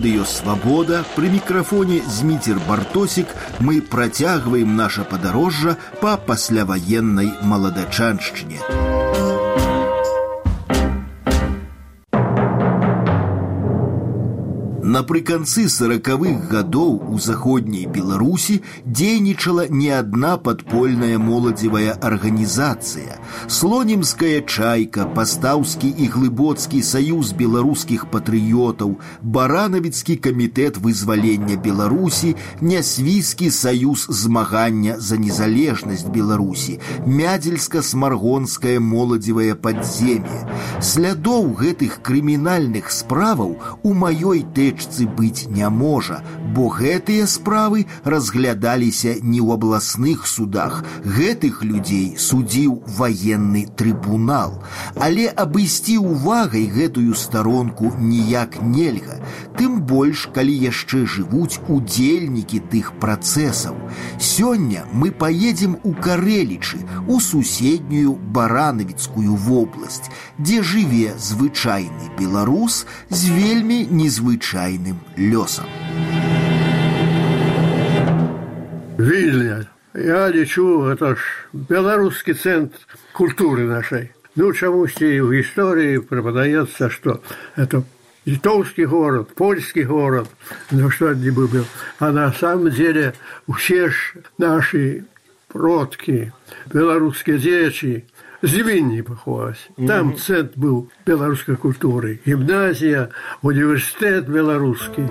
радыё свабода пры мікрафоне зміцер бартосік мы працягваем наша падарожжа па пасляваеннай маладачаншчыне. Напрыканцы сорокавых гадоў у заходняй Беларусі дзейнічала не адна падпольная моладзевая арганізацыя. Слонімская чайка, пастаўскі і глыбоцкі саюз беларускіх патрыётаў, баранавіцкі камітэт вызвалення Беларусі, нясвійскі саюз змагання за незалежнасць Беларусі, мядзельска-смаргонскае моладзевае падзем'е. Слядоў гэтых крымінальных справаў у маёй тэч рэчцы быць не можа, бо гэтыя справы разглядаліся не ў абласных судах. Гэтых людзей судзіў ваенны трыбунал. Але абысці увагай гэтую старонку ніяк нельга. Тым больш, калі яшчэ жывуць удзельнікі тых працэсаў. Сёння мы поедем у Карэлічы, у суседнюю баранавіцкую вобласць, дзе жыве звычайны беларус з вельмі незвычайным тайным лесом. Вильня, я лечу, это ж белорусский центр культуры нашей. Ну, чамусьці в истории преподается, что это литовский город, польский город, ну что не был. А на самом деле все наши продки, белорусские дети, з Вінні паховалася. Там центр був беларускай культуры, гімназія, універсітэт беларускі.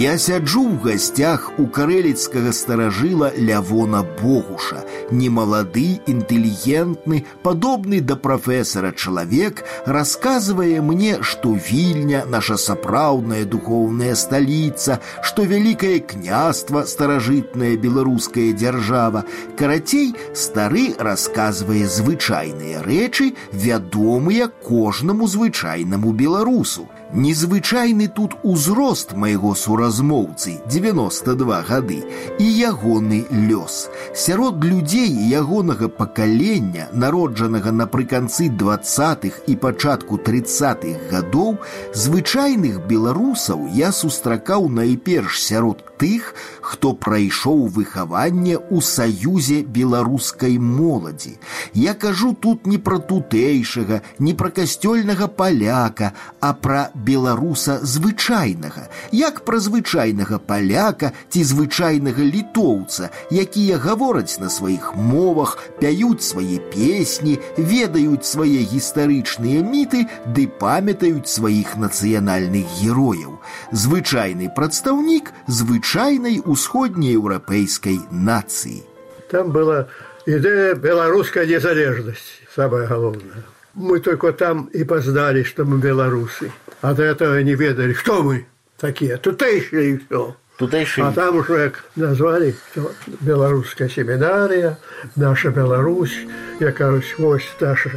Я сяджу ў гасцях у карэліцкага старажыла Лявона Богуша, немалады, інтэлігентны, падобны да прафесара чалавек, расказвае мне, што вільня наша сапраўдная духоўная сталіца, што вялікае княства старажытная беларуская дзяржава. Карацей, стары расказвае звычайныя рэчы, вядомыя кожнаму звычайнаму беларусу. Незвычайны тут узрост майго суразмоўцы 92 гады і ягоны лёс. Сярод людзей ягонага пакалення, народжанага напрыканцы двадцатых і пачатку тридцатых гадоў, звычайных беларусаў я сустракаў найперш сярод тых, хто прайшоў выхаванне ў саюзе беларускай моладзі. Я кажу тут не пра тутэйшага, не пра касцёльнага паляка, а пра беларуса звычайнага, як пра звычайнага паляка ці звычайнага літоўца, якія гавораць на сваіх мовах, пяюць свае песні, ведаюць свае гістарычныя міты ды памятаюць сваіх нацыянальных герояў. Звычайны прадстаўнік звычайнай усходнееўрапейскай нацыі. Там была идея белорусской незалежности, самое главное. Мы только там и познали, что мы белорусы. От этого не ведали, кто мы такие, тутейшие и все. Тутейшие. А там уже назвали что белорусская семинария, наша Беларусь, я кажусь, ось наш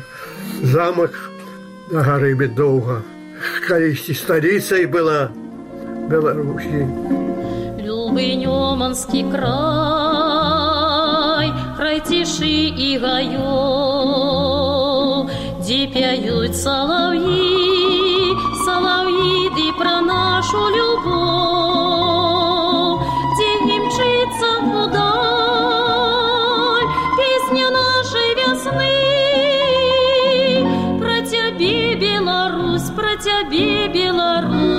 замок на горы Медовга. Колись столицей была Беларуси. Любый Неманский край, край тиши и гаев, где пяют соловьи, соловьи, да про нашу любовь, где им мчится вдаль песня нашей весны. Про тебе, Беларусь, про тебе, Беларусь,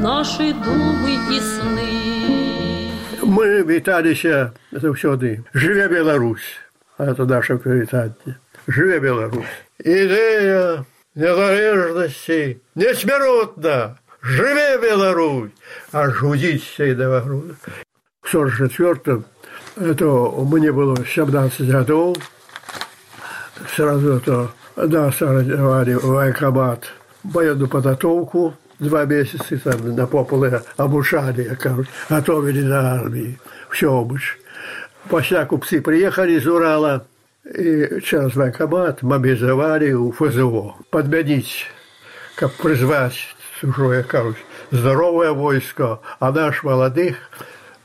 наши думы и сны. Мы віталіся заўсёды. Жыве Беларусь, а это наше прывітанне. Жыве Беларусь. Ідэя незалежнасці несмяротна. Жыве Беларусь, а жудзіцца і да вагруна. В 44 это мне было 17 годов. Сразу то нас организовали в военкомат военную подготовку два месяца там на пополе обучали, кажуть, готовили на армии, все обуч. Пасля купцы приехали из Урала, и через военкомат мобилизовали у ФЗО. Подменить, как призвать, уже, кажуть, здоровое войско, а наш молодых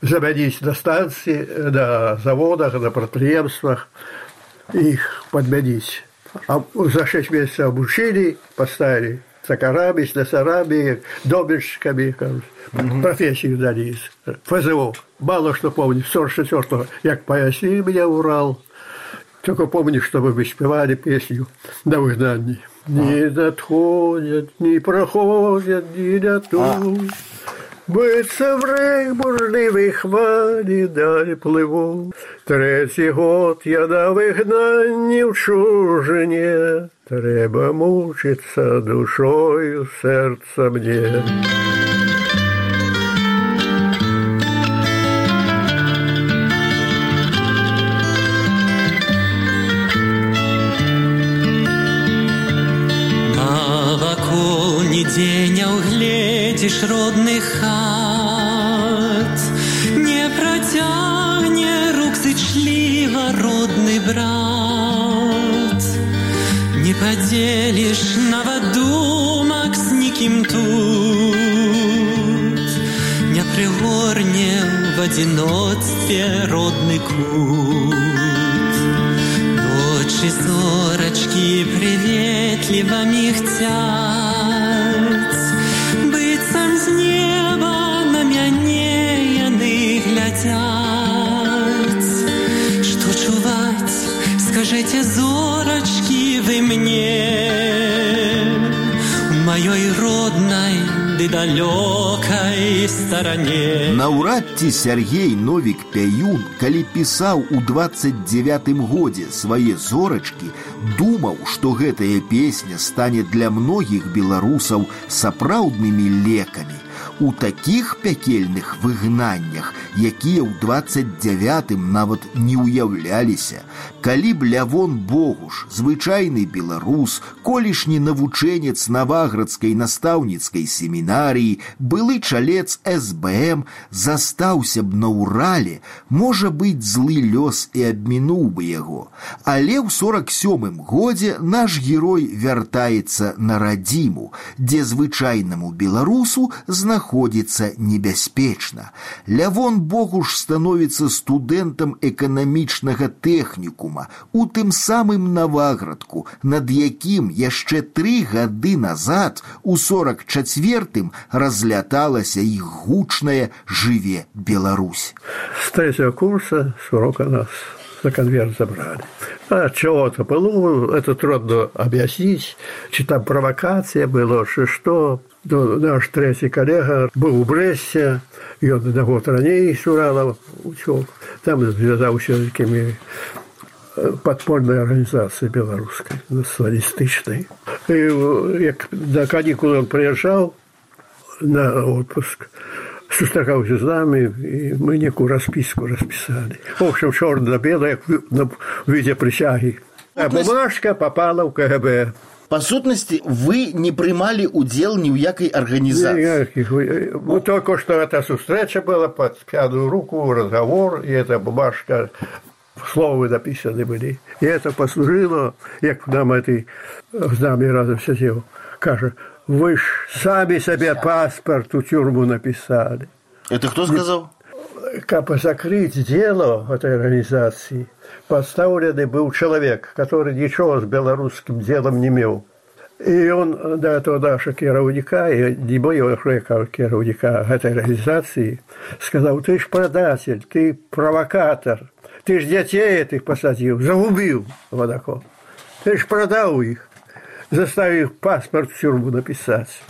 замяніць на станцыі на заводах на прадпрыемствах іх падмяніць а за шесть месяцев обучили поставили токарами, слесарами, домельщиками, угу. профессию дали из ФЗО. Мало что помню, 44-го, як поясни меня Урал, только помню, что мы спевали песню на выгнании. Не надходят, не проходят, не дадут. Биться в рейк бурливій хвалі далі пливу. Третій год я на вигнанні в чужині. Треба мучиться душою серця мне. Угледишь родных хат, Не протягне рук зычливо родный брат. Не поделишь новодумок с никим тут, Не пригорне в одиночестве родный кут. Дочь зорочки приветливо михтят, далёкай старане. Наўрад ці Сергей Новік Пяюн, калі пісаў у 29 годзе свае зорачкі, думаў, што гэтая песня стане для многіх беларусаў сапраўднымі лекамі у такіх пякельных выгнаннях, якія ў 29 нават не ўяўляліся, калі б лявон Богуш, звычайны беларус, колішні навучэнец наваградскай настаўніцкай семінарыі, былы чалец СБМ застаўся б на ўрале, можа быць злы лёс і абмінуў бы яго. Але ў 47 годзе наш герой вяртаецца на радзіму, дзе звычайнаму беларусу знаходіцца знаходзіцца небяспечна. Лявон Богуш становіцца студэнтам эканамічнага тэхнікума у тым самым наваградку, над якім яшчэ тры гады назад у 44 разляталася іх гучная жыве Беларусь. С третьего курса с урока нас на конверт забрали. А чего-то было, это трудно объяснить, чи там провокация была, что что. Ну, наш третий коллега был у Бресте, и он на год ранее из Урала учил. Там связался с такими э, подпольной организацией белорусской, националистичной. И як на каникулы он приезжал на отпуск, сустракаўся з нами і мы некую распіску распісалі в общем чорна белая на виде прысягі а бумажка попала ў кгб по сутнасці вы не прымалі удзел ні ў якай арганізацыі ну, только что эта сустрэча была под пятую руку разговор и эта бумажка словы написаны были и это послужило як нам этой з нами разом сидел кажа вы ж сами себе паспорт у тюрьму написали. Это кто сказал? Как закрыть дело этой организации, поставленный был человек, который ничего с белорусским делом не имел. И он Кировника, и не моего человека Кировника этой организации, сказал, ты ж продатель, ты провокатор, ты ж детей этих посадил, загубил водокол. Ты ж продал их заставив паспорт в тюрьму написать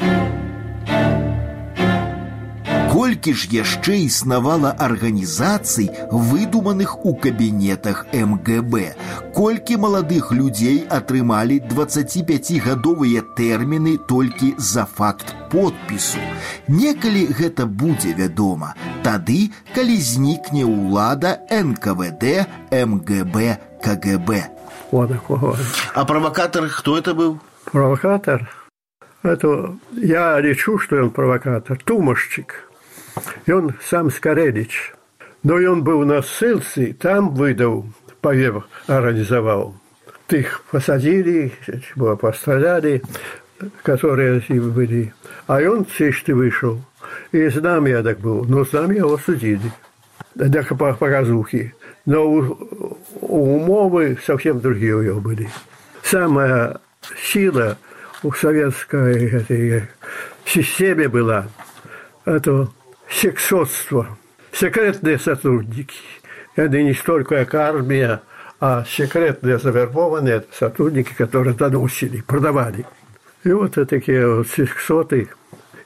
Колькі ж яшчэ існавала арганізацый, выдуманых у кабінетах МГБ. Колькі маладых людзей атрымалі 25гадовыя тэрміны толькі за факт подпісу. Некалі гэта будзе вядома, тады, калі знікне ўлада НКВД, МГБ, КГБ. Вот такого. А провокатор кто это был? провокатор, это я лечу, что он провокатор, тумашчик. Он сам Скорелич. Но и он был на ссылце, там выдал, повев организовал. Их посадили, постреляли, которые были. А он чисто вышел. И с нами я так был. Но с нами его судили. для показухи. Но умовы совсем другие у него были. Самая сила у советской этой системе была это сексотство, секретные сотрудники. Это не столько как армия, а секретные завербованные сотрудники, которые доносили, продавали. И вот такие вот сексоты,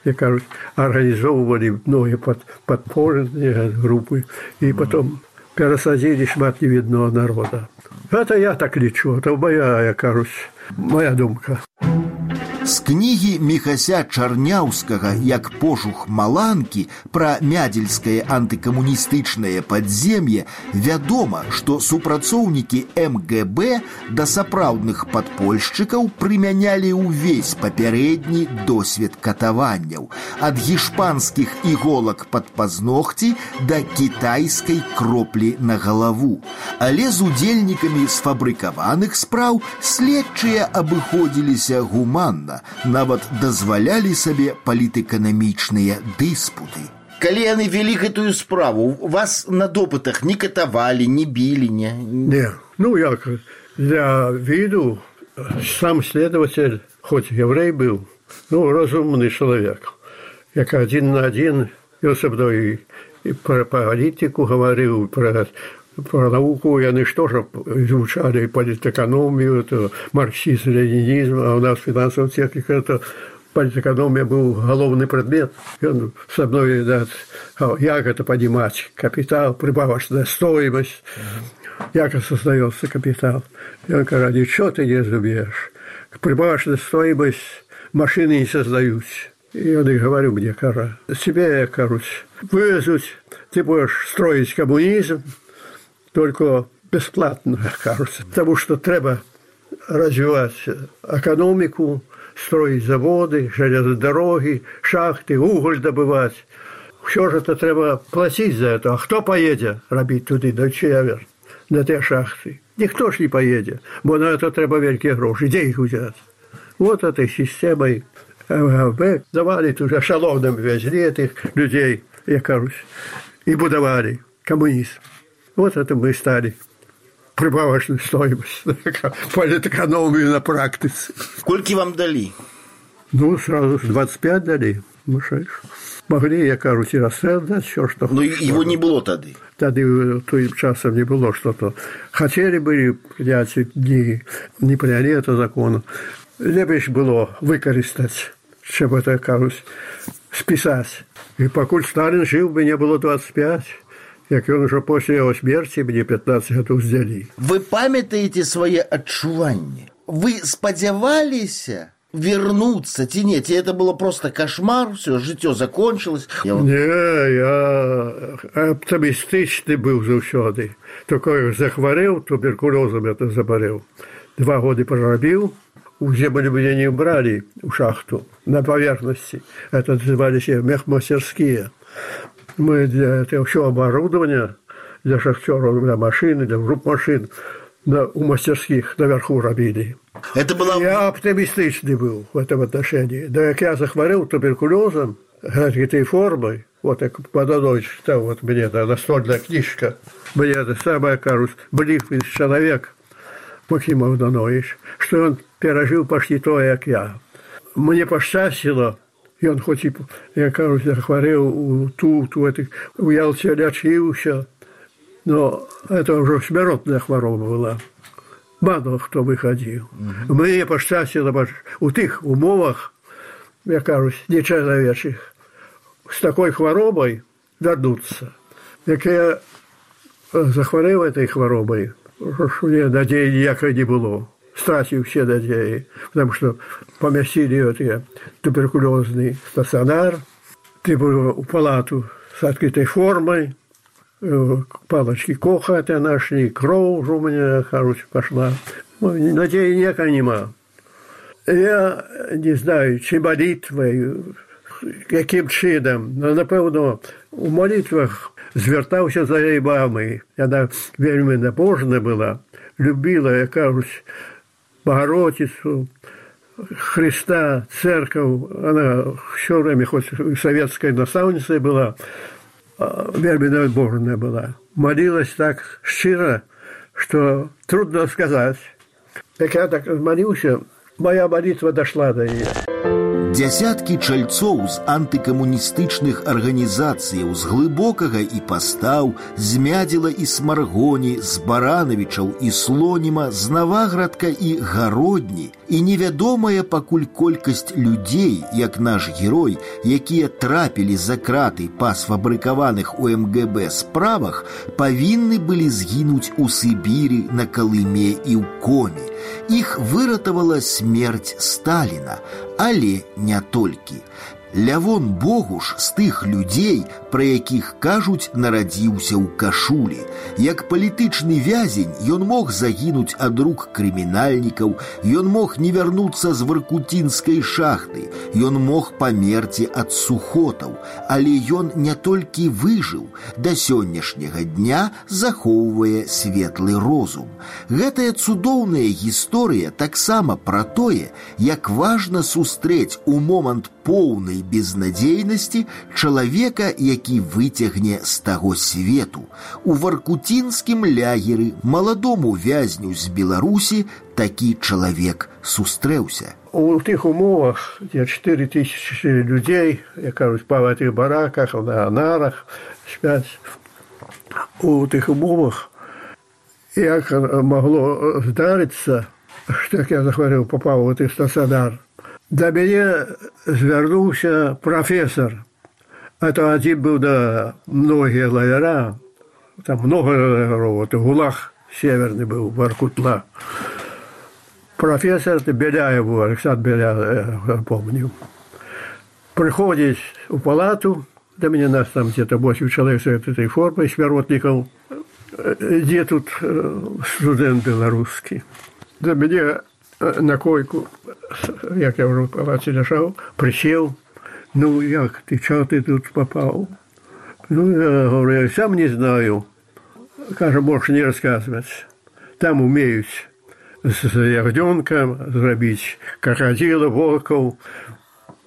я кажу, организовывали многие под, подпольные группы, и потом пересадили шмат невидного народа. Это я так лечу, это моя, я кажусь, моя думка. З кнігі міхася чарняўскага як пошух маланкі пра мядзельскае антыкамуністычнае падзем'е вядома, што супрацоўнікі МГБ да сапраўдных падпольшчыкаў прымянялі ўвесь папярэдні досвед катаванняў ад гішпанскіх іголак пад пазногці да кітайскай кроплі на галаву. Але з удзельнікамі сфабрыкаваных спраў следчыя абыходзіліся гуманна нават дазвалялі сабе палітэканамічныя дыспуты. Калі яны вялі гэтую справу, вас на допытах не катавалі, не білі, не. Не, ну як для виду сам следователь, хоть еврей был, ну, разумный человек, як один на один, и особенно и, и про политику говорил, про про науку яны што ж изучали политэкономию, это марксизм, ленинизм, а у нас финансовая техника это политэкономия был головный предмет. И он со мной, да, как это понимать, капитал, прибавочная стоимость, как создается капитал. И он говорит, ничего ты не разумеешь. Прибавочная стоимость машины не создаются. И я говорю мне, кара, тебе, я, короче, вывезут, ты будешь строить только бесплатно, кажется. Потому что треба развивать экономику, строить заводы, железные дороги, шахты, уголь добывать. Все же это треба платить за это. А кто поедет робить туди, до Чевер, на те шахты? Никто ж не поедет. Бо на это треба великие гроши. Где их взять? Вот этой системой МГБ давали уже шаловным везли этих людей, я кажусь, и будовали коммунизм. Вот это мы стали прибавочную стоимость, политэкономию на практике. Сколько вам дали? Ну, сразу 25 дали. Ну, что ж. Могли, я кажу, і розсердати, все, что Ну, его не было тогда. Тоді тим часом не было что-то. Хотели были принять дни, не приняли это закону. Лепше было використати, щоб это, кажуть, списать. И покуль Сталин жил, бы не было 25 як ён ужо пасля яго смерці мне 15 гадоў здзялі. Вы памятаеце свае адчуванні. Вы спадзяваліся вернуться ці не, ці это было просто кошмар, все, жыццё закончилось. Я... Не, я аптымістычны быў заўсёды. Такое захварэў, туберкулёзам это забарэў. Два годы прорабіў, у землю меня не убрали у шахту на поверхности. Это назывались мехмастерские мы для этого все оборудование, для шахтеров, для машин, для групп машин на, у мастерских наверху робили. Это было... Я оптимистичный был в этом отношении. Да как я захворел туберкулезом, этой формой, вот как Подонович читал вот мне это настольная книжка, мне это самое, кажется, близкий человек, Максим Богданович, что он пережил почти то, как я. Мне посчастило, Ён хоць і я кажу захварэў у тут у этих у ялце лячыўся но это ўжо смяротная хвароба была мало хто выхадзіў mm -hmm. мне пашчасціла у тых умовах я кажусь нечалавечых с такой хваробай вярнуцца як я захварэў этой хваробай мне надзеі ніякай не было стратил все надеи, потому что поместили вот я туберкулезный стационар, ты был в палату с открытой формой, э, палочки это нашли, кровь у меня, короче, пошла. Надеи никакой нема. Я не знаю, чи молитвой, яким чином, но, напевно, у молитвах звертався за її мамою. Вона вельми набожна була, любила, я кажуть, Богородицу, Христа, церковь, она все время, хоть советская наставницей была, вельми набожная была. Молилась так щиро, что трудно сказать. Так я так молился, моя молитва дошла до нее. Дзясяткі чальцоў з антыкамуністычных арганізацыяў з глыбокага і пастаў, з мядзела і смаргоні, з баранавічаў і слоніма, з наваградка і гародні, і невядомая пакуль колькасць людзей, як наш герой, якія трапілі за краты па сфабрыкаваных у МГБ справах, павінны былі згінуць у Сыбіры, на Калыме і ў коме. Іх выратавала смерць Сталіна, але не толькі. Лявон Богуш з тых людзей, пра якіх кажуць, нарадзіўся ў кашулі. Як палітычны вязень ён мог загінуць ад рук крымінальнікаў, ён мог не вярнуцца з варкуцінскай шахты, ён мог памерці ад сухотаў, але ён не толькі выжыў, да сённяшняга дня захоўвае светлы розум. Гэтая цудоўная гісторыя таксама пра тое, як важна сустрэць у момант поўнай безнадзейнасці чалавека, які выцягне з таго свету. У варкуцінскім лягеры маладому вязню з Беларусі такі чалавек сустрэўся. У тых умовах, дзе 4 тысячи людзей, як кажуць, па гэтых бараках, на нарах спяць, у тых умовах, як магло здарыцца, што як я захварэў, папаў у тых стацыянар, да мяне звярнуўся прафесор. Это адзін быў да многія лаяра, там много лаяров, это гулах северны быў варкутла. Профессор Беляеву, Александр Беляев, помню. Приходит в палату, да меня нас там где-то 8 человек с этой формой, сверотников, где тут студент белорусский. Да меня на койку, як я вже в палаці лежав, присів. Ну, як ти, чого ти тут попав? Ну, я говорю, я сам не знаю. Каже, можешь не рассказывать. Там умеют с ягненком зробить крокодила, волков.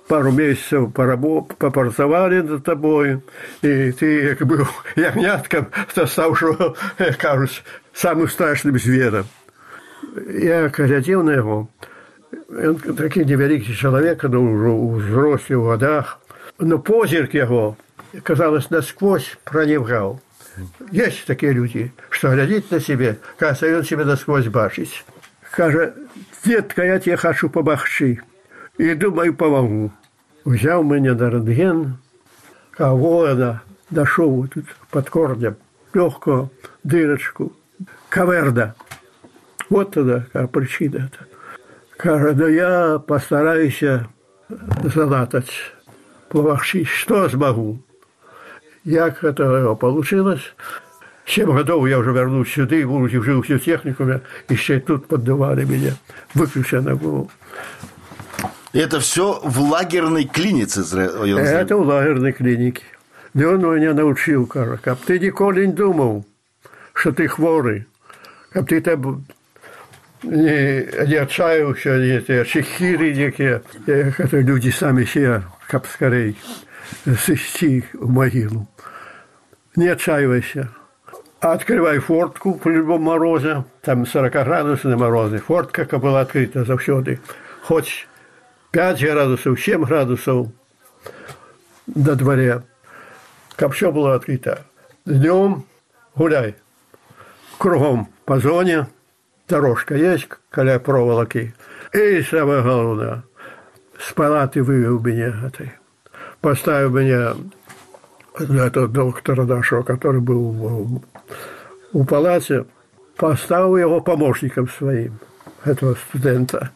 Пару месяцев попрацавали над тобой, и ты, як был ягнятком, то стал, что, кажуть, самым страшным звером. я глядзеў на яго ён такі невялікі чалавек ну, ўжо ўзрослі ў гадах но позірк яго казалось насквозь пранівгаў есть такія людзі што глядзіць на сябе кажа ён себе насквозь бачыць кажа дзедка я тебе хачу пабагчы і думаю памагу узяў мяне на рэнтген кавода дашоў тут под корнем лёгкую дырачку каверда Вот тогда какая причина. -то. Каже, да я постараюсь залатать, помогчи, что смогу. Як это получилось? Семь годов я уже вернусь сюда, и будучи жил в техникуме, еще тут поддавали меня, выключено было. Это все в лагерной клинице? Это в лагерной клинике. И он меня научил, каже, как ты николи не думал, что ты хворый, как ты там адчаюўся гэтыя шехіры якія гэта людзі самі се каб скарэй сысці у магілу не адчайвайся открывай фортку по любом морозе там 40 градусны морозы фортка каб была адкрыта заўсёды хоць 5 градусаў 7 градусаў да дварэ каб все было адкрыта днём гуляй кругом па зоне дорожка есть, каля проволоки. И самое главное, с палаты вывел меня этой. Поставил меня этого доктора нашего, который был у палате, поставил его помощником своим, этого студента.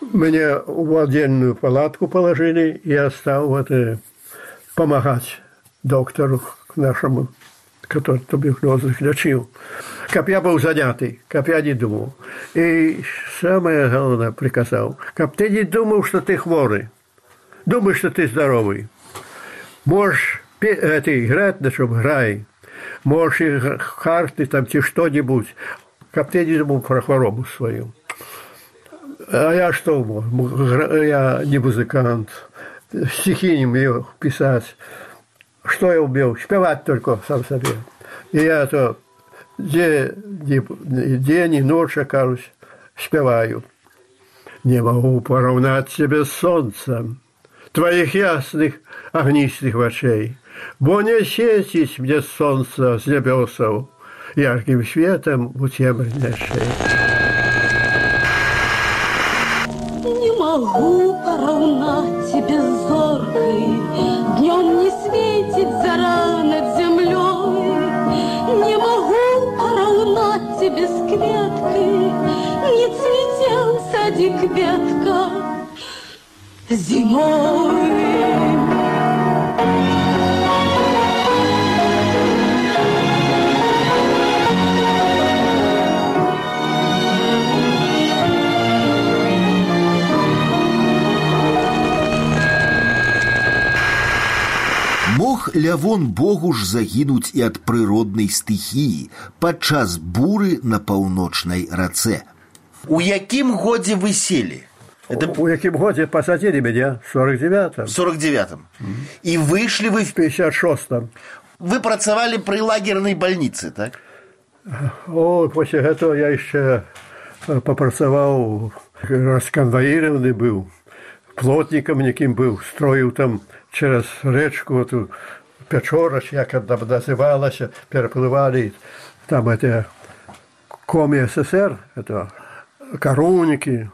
Меня в отдельную палатку положили, и я стал вот, помогать доктору нашему который туберкулез лечил. Как я был занятый, как я не думал. И самое главное приказал, как ты не думал, что ты хворый, думаешь, что ты здоровый. Можешь это, играть на чем играй, можешь карты там, чи что-нибудь, как ты не думал про хворобу свою. А я что, я не музыкант, стихи не умею писать. что я умел? Спевать только сам себе. И я то день, день и ночь, кажусь, спеваю. Не могу поравнать себе с солнцем, твоих ясных огнистых очей, бо не светить мне солнце с небесов ярким светом у темной шеи. Не могу цветел садик ветка зимой. Мог лявон богу ж загінуць і ад прыроднай стыхіі падчас буры на паўночнай рацэ. У якім годзе вы сели? Это... У якім годзе посадили меня? В 49-м. В 49-м. И вышли вы в... В 56-м. Вы працавалі при лагерной больнице, так? О, после этого я еще попрацаваў расконвоированы был, плотником неким был, строил там через речку эту Печорач, як она называлась, переплывали там это коми СССР, это коровники,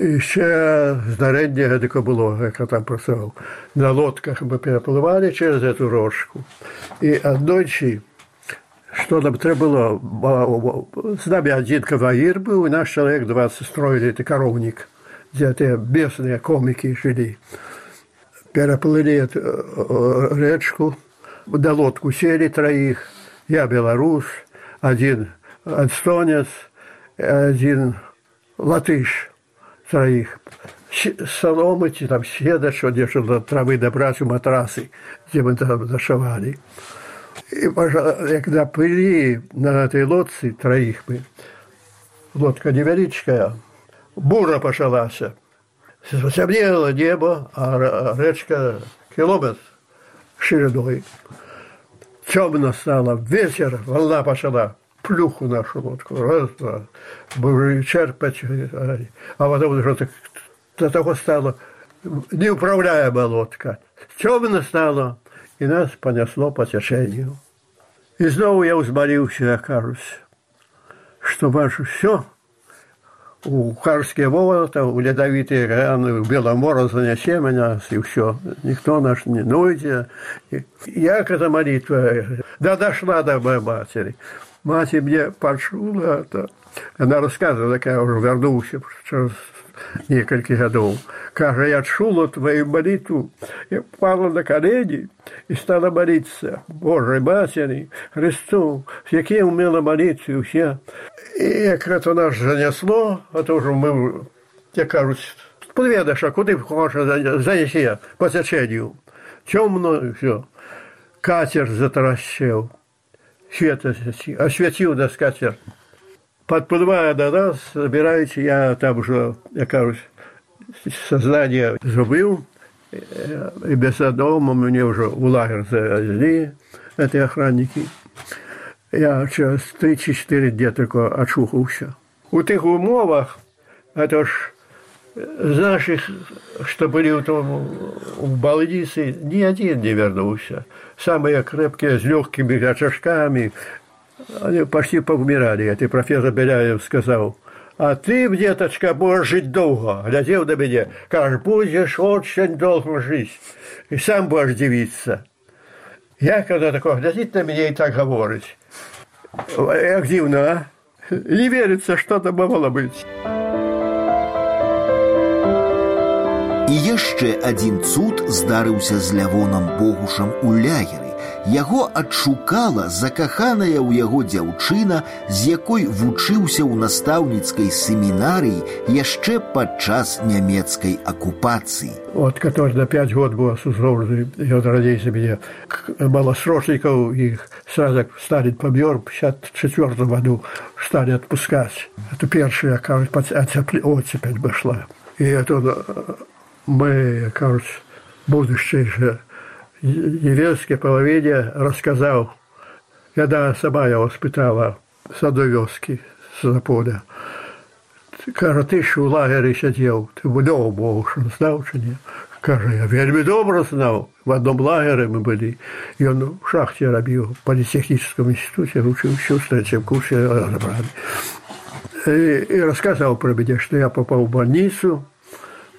і ще здарення таке було, як я там працював. На лодках ми перепливали через цю рожку. І одночі, що нам треба було, з нами один каваїр був, і наш чоловік 20 строили это коровник, где те местные комики жили. Переплыли эту речку, на лодку сели троих, я белорус, один эстонец, один латыш троих. Соломы, там седа, что держал до травы добраться, матрасы, где мы там зашивали. И, когда плыли на этой лодце троих мы, лодка невеличкая, бура пошалась. Темнело небо, а речка километр шириной. Темно стало, вечер, волна пошла, плюху нашу лодку, раз, два, будем черпать, а потом уже так, до того стало неуправляемая лодка. Темно стало, и нас понесло по течению. И снова я взмолился, окажусь, что ваше все у Харские ворота, у ледовитые раны, у Беломора занесе меня, и все. Никто наш не нойдет. Я к этой молитве, да дошла до моей матери. Мать мне почула это. Она рассказывала, такая уже вернулся через несколько годов. Кажа, я чула твою молитву, я пала на колени и стала молиться Божьей Матери, Христу, с яким умела молиться и все. И як это нас занесло, а то уже мы, я кажуть, подведешь, а куда хочешь занеси по течению. Темно и все. Катер затаращил свет осветил до скатер. Подплывая до нас, забираете, я там уже, я кажусь, сознание забыл, и без дома мне уже у лагерь завезли, эти охранники. Я через 3-4 дня только очухался. У тих умовах, это ж наших, что были в, том, в больнице, ни один не вернулся. Самые крепкие, с легкими очажками, они почти повмирали. Это профессор Беляев сказал, а ты, деточка, будешь жить долго. Глядел на меня, как будешь очень долго жить. И сам будешь дивиться. Я когда такой глядит на меня и так говорит, як дивно, а? Не верится, что это могло быть. І яшчэ адзін цуд здарыўся з лявонам богушам у лягеры. Яго адшукала закаханая ў яго дзяўчына, з якой вучыўся ў настаўніцкай семінарыі яшчэ падчас нямецкай акупацыі. Вот, который на пять год был осужден, ее родители меня, малосрочников, их сразу стали побер, в 54 году стали отпускать. Это первая, кажется, оцепель пошла. И это мы, кажется, будущее же невестке половине рассказал, когда сама его спытала с одной вёски, с заполя. Каже, ты ж у лагері сидів, ти в нього був, що знав чи ні? Каже, я вельми добре знав. В одном лагере мы были. И он в шахте робил, в политехническом институте, учился в третьем курсе разобрали. И, и рассказал про меня, что я попал в больницу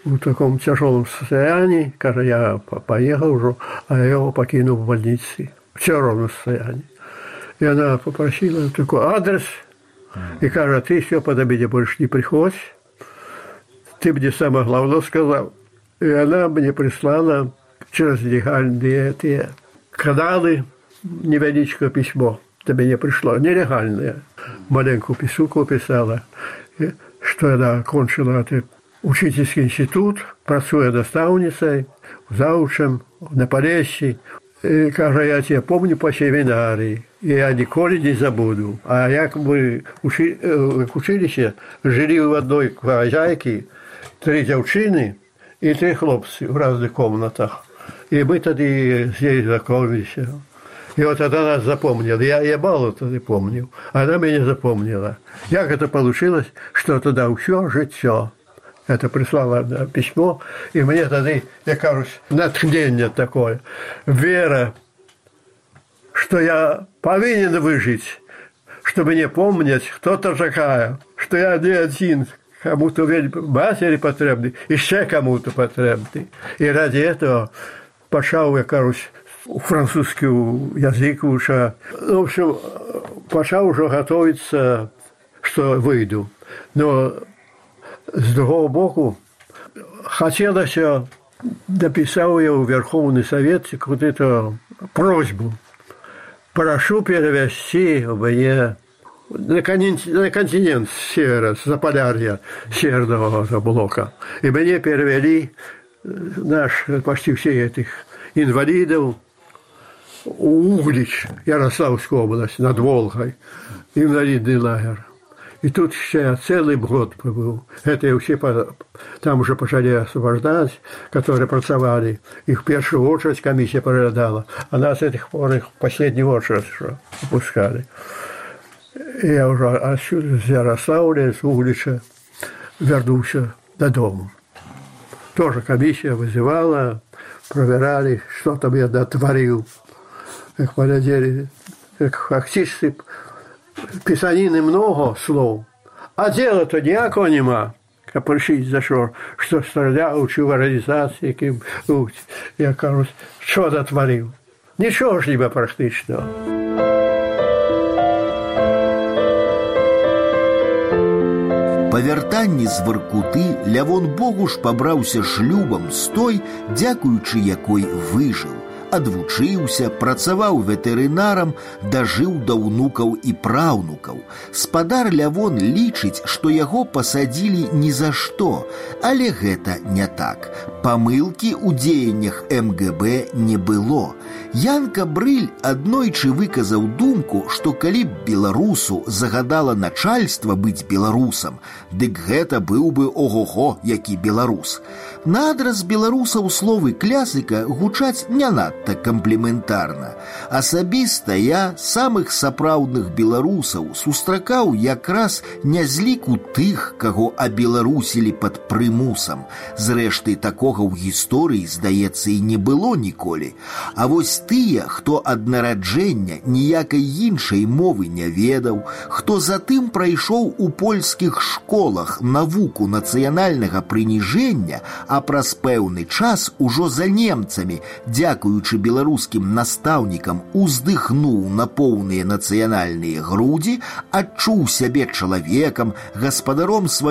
в таком тяжелом состоянии. Каже, я поехал уже, а я его покинул в больнице в тяжелом состоянии. И она попросила такой адрес, и каже, ты все под обеде больше не приходь. Ты мне самое главное сказал. И она мне прислала через легальные эти каналы невеличкое письмо. До меня пришло нелегальное. Маленькую писуку писала, что она окончила этот учительский институт, працує наставницей, заучем на Полесье. И, каже, я тебя помню по семинарии, и я ніколи не забуду. А як мы учи, в училище жили в одной хозяйке, три девчины и три хлопцы в разных комнатах. И мы тоді здесь знакомились. И вот она нас запомнила. Я, я мало тогда помнил. Она меня запомнила. Как это получилось, что тогда все життя. Это прислала письмо, и мне тогда, я кажусь, натхнение такое. Вера, что я повинен выжить, чтобы не помнить, кто то такая, что я не один, кому-то матери потребный, еще кому-то потребный. И ради этого пошел, я кажусь, французский язык уже. В общем, пошел уже готовиться, что выйду. Но с другого боку, хотелось, дописал я в Верховный Совет какую-то просьбу. Прошу перевести мне на континент, на континент севера, с Заполярья, северного блока. И мне перевели наш, почти все этих инвалидов, Углич, Ярославская область, над Волгой, инвалидный лагерь. И тут ще я целый год пробыл. Это я все там уже пошли освобождать, которые працевали. Их в первую очередь комиссия проглядала, а нас этих пор их в последнюю очередь что, выпускали. И я уже отсюда с Ярославля, с Углича вернулся додому. Тоже комиссия вызывала, проверяли, что там я дотворил. Как полетели, как активисты писанины много слов, а дела-то ніякого нема. Капельшить за що, що стріляв, чи в організації, яким, я кажу, що дотворив. Нічого ж ніби практичного. Па вяртанні з варкуты лявон Богуш пабраўся шлюбам з той, дзякуючы якой выжыў адвучыўся, працаваў ветэрынарам, дажыў да ўнукаў і праўнукаў. Спадар Лявон лічыць, што яго пасадзілі ні за што, але гэта не так. Памылкі ў дзеяннях МГБ не было. Янка Брыль аднойчы выказаў думку, што калі б беларусу загадала начальства быць беларусам, дык гэта быў бы ого-го, які беларус. На адрас беларусаў словы клясыка гучаць не надта камплементарна. Асабіста я самых сапраўдных беларусаў сустракаў якраз не з ліку тых, каго абеларусілі пад прымусам. Зрэшты такога ў гісторыі, здаецца, і не было ніколі. А вось тыя, хто ад нараджэння ніякай іншай мовы не ведаў, хто затым прайшоў у польскіх школах навуку нацыянальнага прыніжэння, а праз пэўны час ужо за немцамі, дзякуючы беларускім настаўнікам уздыхнуў на поўныя нацыянальныя грудзі, адчуў сябе чалавекам, гаспадаром сваёй